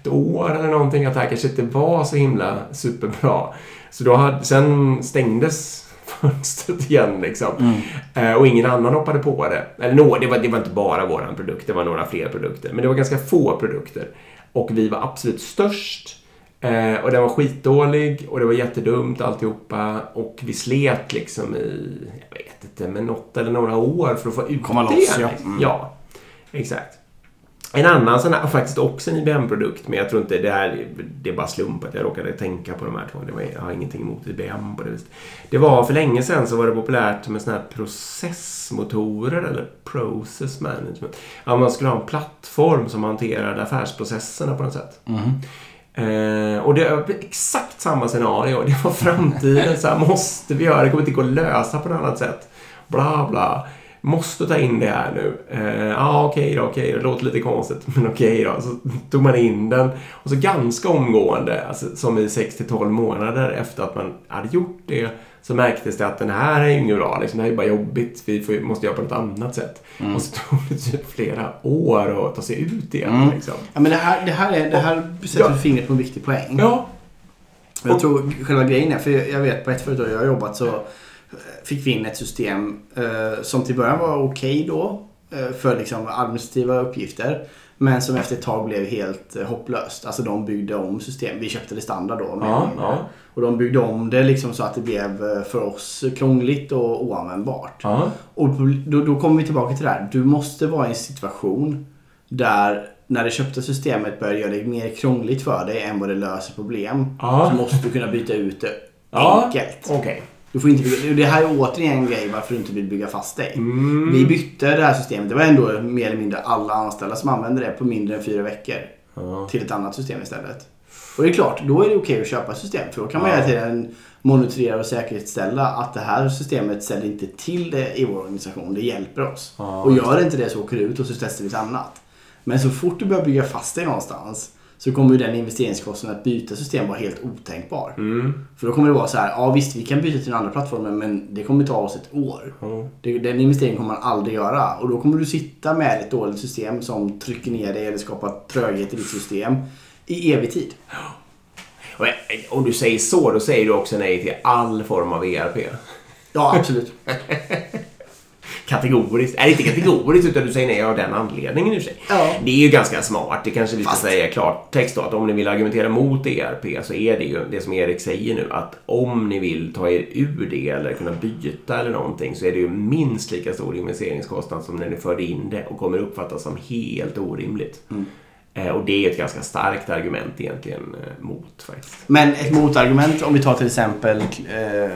ett år eller någonting att det här kanske inte var så himla superbra. Så då hade, sen stängdes *laughs* fönstret igen liksom. Eh, och ingen annan hoppade på det. Eller nå, det, var, det var inte bara våran produkt, det var några fler produkter. Men det var ganska få produkter. Och vi var absolut störst. Eh, och den var skitdålig och det var jättedumt alltihopa. Och vi slet liksom i, jag vet inte, men något eller några år för att få ut Komma det. loss, ja. Mm. Ja, exakt. En annan sån här, faktiskt också en IBM-produkt, men jag tror inte det här, det är bara slump att jag råkade tänka på de här två. Det var, jag har ingenting emot IBM på det viset. Det var för länge sedan så var det populärt med såna här processmotorer eller process management. Ja, man skulle ha en plattform som hanterade affärsprocesserna på något sätt. Eh, och det är exakt samma scenario. Det var framtiden. Så här måste vi göra. Det kommer inte gå att lösa på något annat sätt. Bla, bla. Måste ta in det här nu. Eh, ja, ah, okej okay då, okej okay. Det låter lite konstigt, *laughs* men okej okay då. Så tog man in den. Och så ganska omgående, alltså, som i 6-12 månader efter att man hade gjort det, så märktes det att den här är ju inget bra. Liksom, det här är bara jobbigt. Vi får, måste göra på något annat sätt. Mm. Och så tog det typ flera år att ta sig ut igen. Mm. Liksom. Ja, men det här, det här, är, det här sätter ja. fingret på en viktig poäng. Ja. Jag tror själva grejen är, för jag vet på ett företag jag har jobbat så fick vi in ett system eh, som till början var okej okay då eh, för liksom administrativa uppgifter. Men som efter ett tag blev helt eh, hopplöst. Alltså de byggde om system. Vi köpte det standard då. Ja, ja. Och de byggde om det liksom så att det blev för oss krångligt och oanvändbart. Ja. Och då, då kommer vi tillbaka till det här. Du måste vara i en situation där när det köpta systemet börjar göra det mer krångligt för dig än vad det löser problem. Så måste du kunna byta ut det enkelt. Okay. Du får inte bygga, det här är återigen en grej varför du inte vill bygga fast dig. Mm. Vi bytte det här systemet. Det var ändå mer eller mindre alla anställda som använde det på mindre än fyra veckor. Ja. Till ett annat system istället. Och det är klart, då är det okej att köpa ett system. För då kan man ja. hela tiden monitorera och säkerställa att det här systemet ställer inte till det i vår organisation. Det hjälper oss. Ja, och gör det inte det så åker det ut och så testar vi ett annat. Men så fort du börjar bygga fast dig någonstans så kommer ju den investeringskostnaden att byta system vara helt otänkbar. Mm. För då kommer det vara så här, ja visst vi kan byta till den andra plattformen men det kommer ta oss ett år. Mm. Det, den investeringen kommer man aldrig göra. Och då kommer du sitta med ett dåligt system som trycker ner dig eller skapar tröghet i ditt system i evig tid. *gasps* Och om du säger så, då säger du också nej till all form av ERP. Ja, absolut. *laughs* kategoriskt. Nej, inte kategoriskt utan du säger nej av den anledningen i sig. Ja. Det är ju ganska smart. Det kanske vi ska säga klart text då. Att om ni vill argumentera mot ERP så är det ju det som Erik säger nu. Att om ni vill ta er ur det eller kunna byta eller någonting så är det ju minst lika stor investeringskostnad som när ni förde in det och kommer uppfattas som helt orimligt. Mm. Eh, och det är ett ganska starkt argument egentligen eh, mot faktiskt. Men ett motargument om vi tar till exempel eh,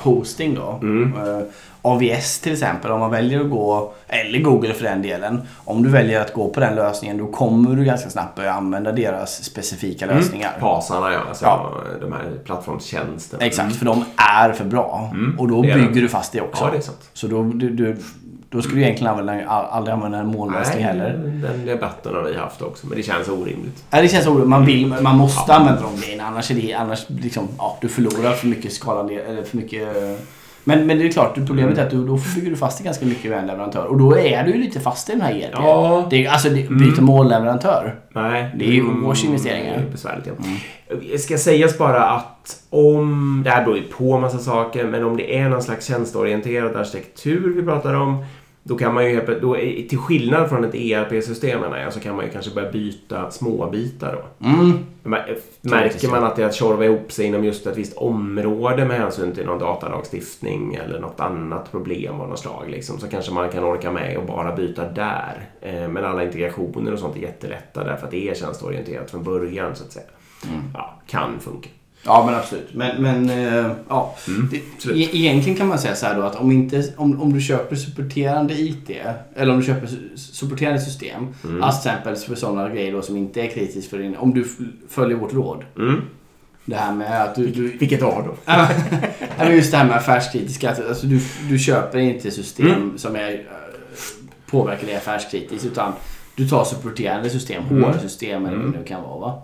hosting då. Mm. Eh, AVS till exempel, om man väljer att gå, eller Google för den delen. Om du väljer att gå på den lösningen då kommer du ganska snabbt börja använda deras specifika mm. lösningar. Pasarna ja, alltså ja. de här plattformstjänsterna. Exakt, mm. för de är för bra. Mm. Och då bygger du fast det också. Ja, det är sant. Så då, du, du, då skulle du egentligen använda, aldrig använda en molnlösning heller. Den debatten har vi haft också, men det känns orimligt. Ja, det känns orimligt. Man, vill, man måste ja. använda de grejerna, annars är det, annars liksom, ja, du förlorar för mycket skala, eller för mycket men, men det är klart, problemet är att du, då bygger du fast dig ganska mycket med en leverantör. Och då är du ju lite fast i den här ERP. Ja. Det är, alltså, det, byta mm. målleverantör. Nej. Det är ju mm. års investeringar. Det är besvärligt, ja. Mm. Ska sägas bara att om, det här beror ju på massa saker, men om det är någon slags tjänsteorienterad arkitektur vi pratar om då kan man ju, då, till skillnad från ett ERP-system så kan man ju kanske börja byta småbitar då. Mm. Märker man att det är att tjorva ihop sig inom just ett visst område med hänsyn till någon datalagstiftning eller något annat problem av något slag liksom, så kanske man kan orka med och bara byta där. Eh, men alla integrationer och sånt är jättelätta därför att det är tjänsteorienterat från början så att säga. Mm. Ja, kan funka. Ja men absolut. Men, men äh, ja. Mm, det, e egentligen kan man säga så här då att om, inte, om, om du köper supporterande IT eller om du köper supporterande system. Mm. Alltså till exempel för sådana grejer då som inte är kritiskt för din... Om du följer vårt råd. Mm. Det här med att du... du Vilket råd då? ja, just det här med affärskritiska. Alltså du, du köper inte system mm. som är, äh, påverkar dig affärskritiskt utan du tar supporterande system, mm. HR-system eller vad det nu kan vara. Va?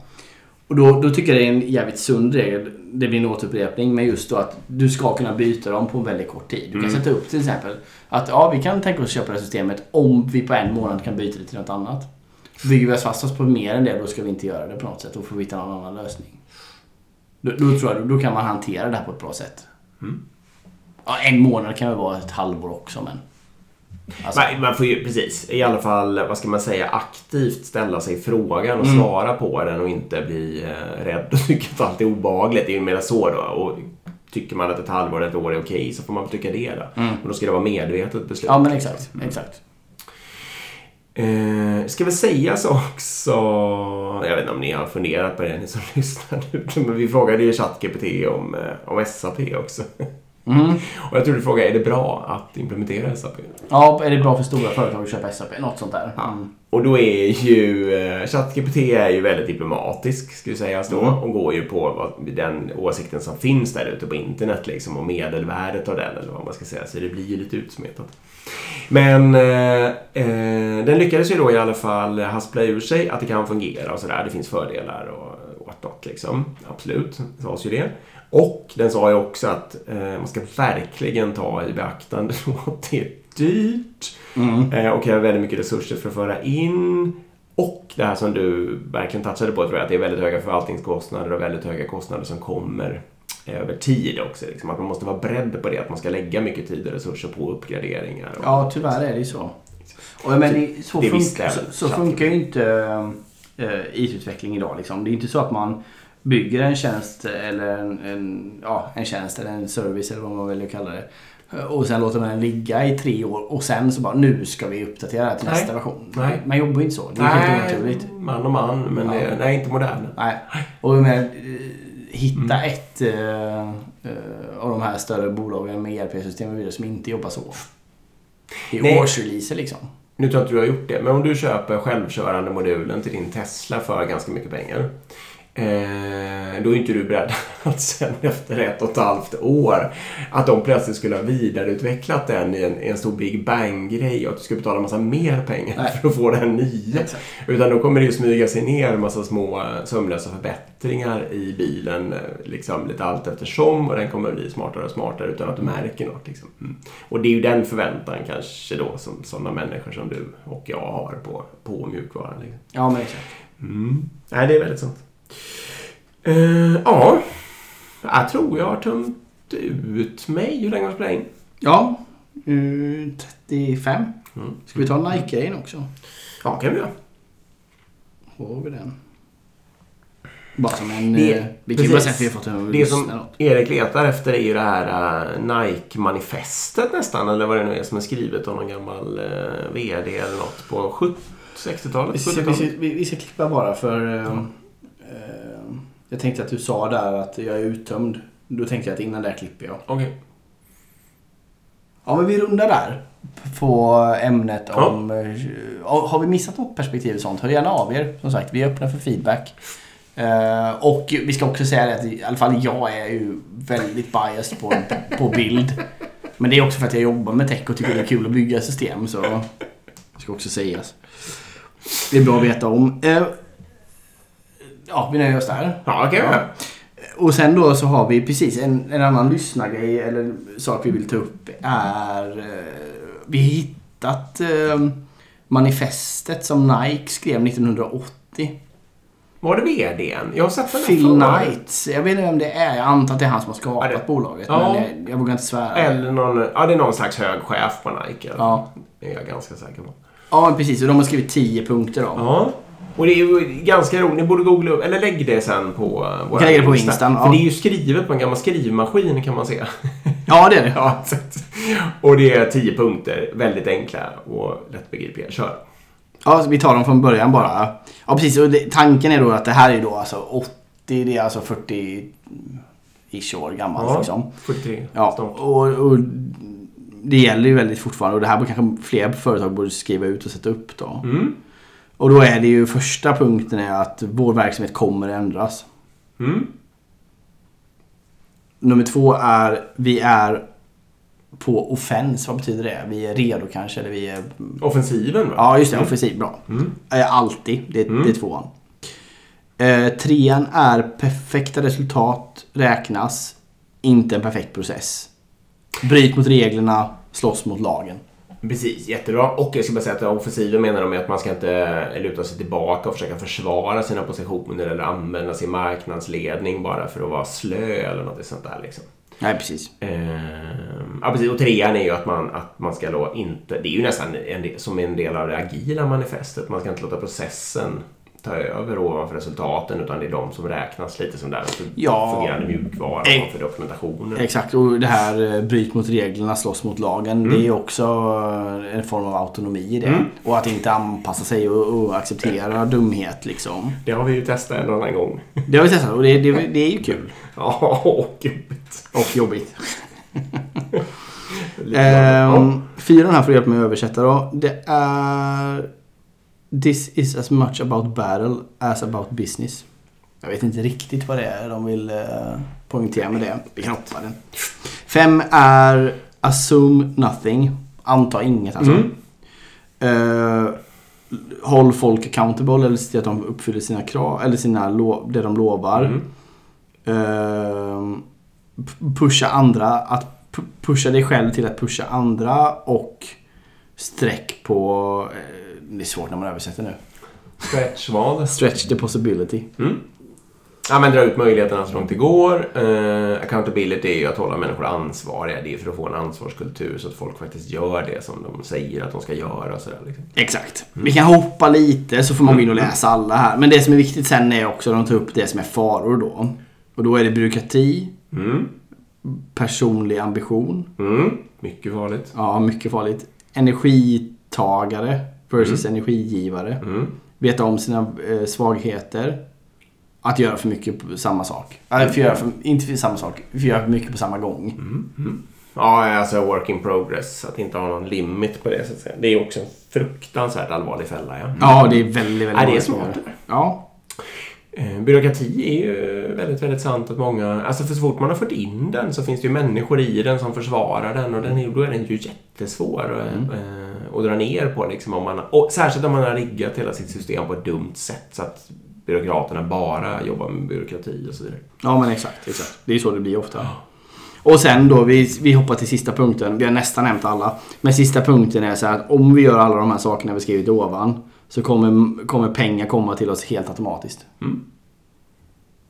Och då, då tycker jag det är en jävligt sund regel. Det blir en återupprepning, men just då att du ska kunna byta dem på en väldigt kort tid. Du kan mm. sätta upp till exempel att ja, vi kan tänka oss köpa det här systemet om vi på en månad kan byta det till något annat. Bygger vi oss fast oss på mer än det, då ska vi inte göra det på något sätt. Då får vi hitta någon annan lösning. Då, då tror jag då kan man hantera det här på ett bra sätt. Mm. Ja, en månad kan väl vara ett halvår också, men... Alltså. Man, man, får ju precis, i alla fall, vad ska man säga, aktivt ställa sig frågan och mm. svara på den och inte bli eh, rädd och *laughs* tycka att allt är obehagligt. Det är ju mer så då. Och tycker man att ett halvår eller ett år är okej så får man tycka det då. Mm. Men då ska det vara medvetet beslut. Ja, men exakt. exakt. Eh, ska väl sägas också, jag vet inte om ni har funderat på det ni som *laughs* lyssnar nu, men vi frågade ju ChatGPT om, eh, om SAP också. *laughs* Mm. *laughs* Och jag tror du frågade, är det bra att implementera SAP? Ja, är det bra för stora företag att köpa SAP? Något sånt där. Mm. Och då är ju eh, ChatGPT är ju väldigt diplomatisk, skulle sägas då, Mm. och går ju på vad, den åsikten som finns där ute på internet liksom, och medelvärdet av den, eller vad man ska säga, så det blir ju lite utsmetat. Men eh, eh, den lyckades ju då i alla fall haspla ur sig att det kan fungera och sådär. Det finns fördelar och whatnot liksom. Absolut, sades ju det. Och den sa ju också att eh, man ska verkligen ta i beaktande *laughs* att det är dyrt Mm. eh, och kräver väldigt mycket resurser för att föra in. Och det här som du verkligen touchade på tror jag, att det är väldigt höga förvaltningskostnader och väldigt höga kostnader som kommer över tid också. Liksom. Att man måste vara beredd på det, att man ska lägga mycket tid och resurser på uppgraderingar. Och, Ja, tyvärr är det ju så. Och, men det, så, Det jag. så, så funkar ju inte äh, IT-utveckling idag. Liksom. Det är inte så att man bygger en tjänst eller en, en, ja, en tjänst eller en service eller vad man vill kalla det. Och sen låter man den ligga i tre år och sen så bara nu ska vi uppdatera det här till Nej. nästa version. Nej. Man jobbar ju inte så. Det är helt onaturligt. man och man, men Ja. det, nej, inte modern. Nej. Och med, eh, hitta Mm. ett eh, av de här större bolagen med ERP-system och vidare som inte jobbar så. I Nej. årsreleaser liksom. Nu tror jag inte du har gjort det, men om du köper självkörande modulen till din Tesla för ganska mycket pengar. Eh, då är inte du beredd *laughs* att sen efter ett och ett halvt år att de plötsligt skulle ha vidareutvecklat den i en, en stor Big Bang-grej och att du ska betala en massa mer pengar Nej. *laughs* för att få den nya. Exakt. Utan då kommer det ju smyga sig ner en massa små sömlösa förbättringar i bilen eh, liksom lite allt eftersom och den kommer bli smartare och smartare utan att du märker något. Liksom. Mm. Och det är ju den förväntan kanske då som sådana människor som du och jag har på, på mjukvaran. Liksom. Ja, men exakt. Mm. Nej, det är väldigt sant. Eh, ja, jag tror jag har tömt ut mig. Hur länge har vi spelat in? Ja, eh, 35. Mm. Ska vi ta Nike-grejen också? Ja, kan vi göra. Har vi den? Bara som en... Det- eh, vi kan ju bara säga precis. att vi har fått en Det som något. Erik letar efter är ju det här uh, Nike-manifestet nästan, eller vad det nu är som är skrivet av någon gammal uh, VD eller något på 70 60-talet, Vi vi, 70-talet. ska, vi, vi ska klippa bara för... eh, eh, jag tänkte att du sa där att jag är uttömd. Då tänkte jag att innan där klipper jag. Okej. Ja, men vi rundar där. På ämnet om... eh, Har vi missat något perspektiv och sånt, hör gärna av er. Som sagt, vi är öppna för feedback. Eh, och vi ska också säga det att i alla fall jag är ju väldigt biased på, på bild. Men det är också för att jag jobbar med tech och tycker det är kul att bygga system. Så det ska också sägas. Det är bra att veta om. Eh, ja, vi nöjer oss där. Ja, okej. Ja. Och sen då så har vi precis en, en annan lyssnargrej eller sak vi vill ta upp är eh, vi har hittat eh, manifestet som Nike skrev 1980. Var det VDn? Jag har sett den Phil. Knight. Jag vet inte vem det är. Jag antar att det är han som har skapat det- bolaget. Ja. Men jag, jag vågar inte svära. Eller någon, ja det är någon slags hög chef på Nike. Ja. Det är jag ganska säker på. Ja, precis. Och de har skrivit 10 punkter då. Ja. Och det är ju ganska roligt. Ni borde googla upp, eller lägg det sen på uh, vår kan lägga det på Instan, För ja. det är ju skrivet på en gammal skrivmaskin kan man se. *laughs* Ja, det är det. ja, och det är tio punkter. Väldigt enkla och lättbegripliga. Kör. Ja, vi tar dem från början bara. Ja, precis. Och det, tanken är då att det här är då alltså 80, det är alltså 40-ish år gammalt Ja. liksom. 43 Ja, snart. och, och det gäller ju väldigt fortfarande och det här kanske fler företag borde skriva ut och sätta upp då. Mm. Och då är det ju första punkten är att vår verksamhet kommer ändras. Mm. Nummer två är vi är på offens. Vad betyder det? Vi är redo kanske eller vi är... Offensiven va? Ja, just det. Mm. Offensiv. Bra. Mm. Eh, Alltid. Det, Mm. det är tvåan. Eh, trean är perfekta resultat räknas. Inte en perfekt process. Bryt mot reglerna, slåss mot lagen. Precis, jättebra. Och jag ska bara säga att offensiven menar de att man ska inte luta sig tillbaka och försöka försvara sina positioner eller använda sin marknadsledning bara för att vara slö eller något sånt där. Liksom. Nej, precis. Ehm, ja, precis. Och trean är ju att man, att man ska då inte... Det är ju nästan en del, som en del av det agila manifestet. Man ska inte låta processen ta över ovanför resultaten utan det är de som räknas lite som där. Ja. Fungerande mjukvara Eh, ovanför dokumentationen. Exakt, och det här eh, bryt mot reglerna, slåss mot lagen. Mm. Det är också eh, en form av autonomi i det. Och att inte anpassa sig och, och acceptera dumhet liksom. Det har vi ju testat en annan gång. Det har vi testat och det, det, det är ju kul. *laughs* Ja, och jobbigt. Och jobbigt. *laughs* Ehm, fyran här får hjälpa mig att översätta då. Det är... This is as much about battle as about business. Jag vet inte riktigt vad det är de vill uh, poängtera med det. Vi kan hoppa den. Fem är assume nothing. Anta inget alltså. Mm. Eh, håll folk accountable eller se till att de uppfyller sina krav eller sina lo- det de lovar. Mm. Eh, pusha andra, att pu- pusha dig själv till att pusha andra och sträck på, eh, det är svårt när man översätter nu. Stretch vad? Stretch the possibility. Mm. Ja, men dra ut möjligheterna så långt det går. Eh, accountability är ju att hålla människor ansvariga. Det är för att få en ansvarskultur så att folk faktiskt gör det som de säger att de ska göra. Och sådär, liksom. Exakt. Vi kan hoppa lite så får man gå in och läsa alla här. Men det som är viktigt sen är också att de tar upp det som är faror då. Och då är det byråkrati, Mm. personlig ambition, Mm. Mycket farligt. Ja, mycket farligt. Energitagare versus energigivare. Mm. Veta om sina eh, svagheter. Att göra för mycket på samma sak. Eller för göra för, inte för samma sak, för göra för mycket på samma gång. Mm. Ja, alltså work in progress. Att inte ha någon limit på det så att säga. Det är också en fruktansvärt allvarlig fälla. Ja. Ja, det är väldigt, väldigt Ja, det är smart. Ja, Eh, Byråkrati är ju väldigt, väldigt sant att många... Alltså för så fort man har fått in den så finns det ju människor i den som försvarar den och den är, då är den ju jättesvår eh, att dra ner på. Liksom, om man, och särskilt om man har riggat hela sitt system på ett dumt sätt så att byråkraterna bara jobbar med byråkrati och så vidare. ja men exakt, exakt. Det är så det blir ofta. Och sen då, vi, vi hoppar till sista punkten. Vi har nästan nämnt alla. Men sista punkten är så här att om vi gör alla de här sakerna vi skrivit ovan så kommer, kommer pengar komma till oss helt automatiskt.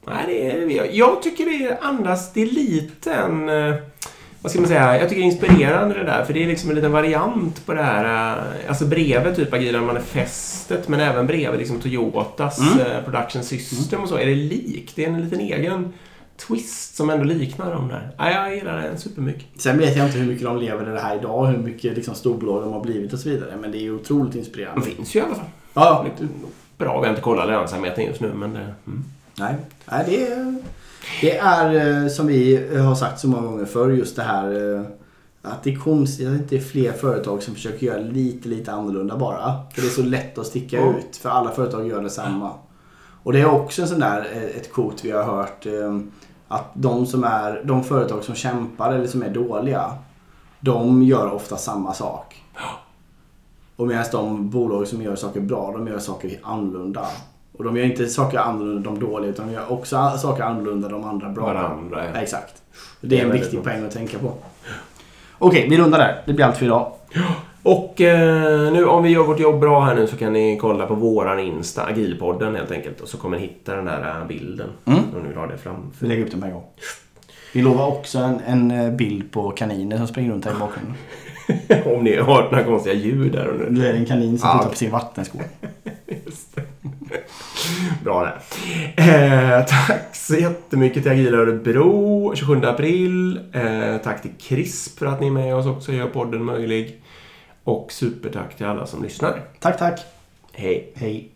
Nej, det är, jag- jag tycker det andas, det är lite en... Vad ska man säga? Jag tycker det är inspirerande det där, för det är liksom en liten variant på det här. eh, Alltså bredvid typ Agila manifestet, men även bredvid liksom Toyotas eh, production system och så, är det likt. Det är en liten egen twist som ändå liknar dem där. Ja, jag gillar den supermycket. Sen vet jag inte hur mycket de lever i det här idag, hur mycket liksom storbolag de har blivit och så vidare. Men det är ju otroligt De inspirerande. finns ju i alla fall. Ja, Lite bra, vi har inte kollat lönsamheten just nu, men det... Mm. Nej, Nej det, är, det är eh, som vi har sagt så många gånger förr just det här eh, att det är konstigt att det inte är fler företag som försöker göra lite, lite annorlunda bara. För det är så lätt att sticka Ja. ut för alla företag gör detsamma. Och det är också en sån där, eh, ett quote vi har hört eh, att de som är, de företag som kämpar eller som är dåliga de gör ofta samma sak. Och medan de bolag som gör saker bra, de gör saker annorlunda. Och de gör inte saker annorlunda de dåliga utan de gör också saker annorlunda de andra bra. Varandra, ja. Exakt. Det är en viktig poäng att tänka på. Okej, vi rundar där. Det blir allt för idag. Och eh, nu om vi gör vårt jobb bra här nu så kan ni kolla på våran Insta, Agilpodden helt enkelt. Och så kommer ni hitta den där eh, bilden. Mm. Om ni vill ha det framför. Vi lägger upp den på en gång. Vi lovar också en, en eh, bild på kaniner som springer runt här i bakgrunden. Om ni har hört några konstiga ljud där och nu. Nu är det en kanin som Ja. tittar på sin vattenskål. *laughs* Bra där. Eh, tack så jättemycket till Agila Örebro 27 april. Eh, tack till CRISP för att ni är med oss också och gör podden möjlig. Och supertack till alla som lyssnar. Tack, tack. Hej! Hej.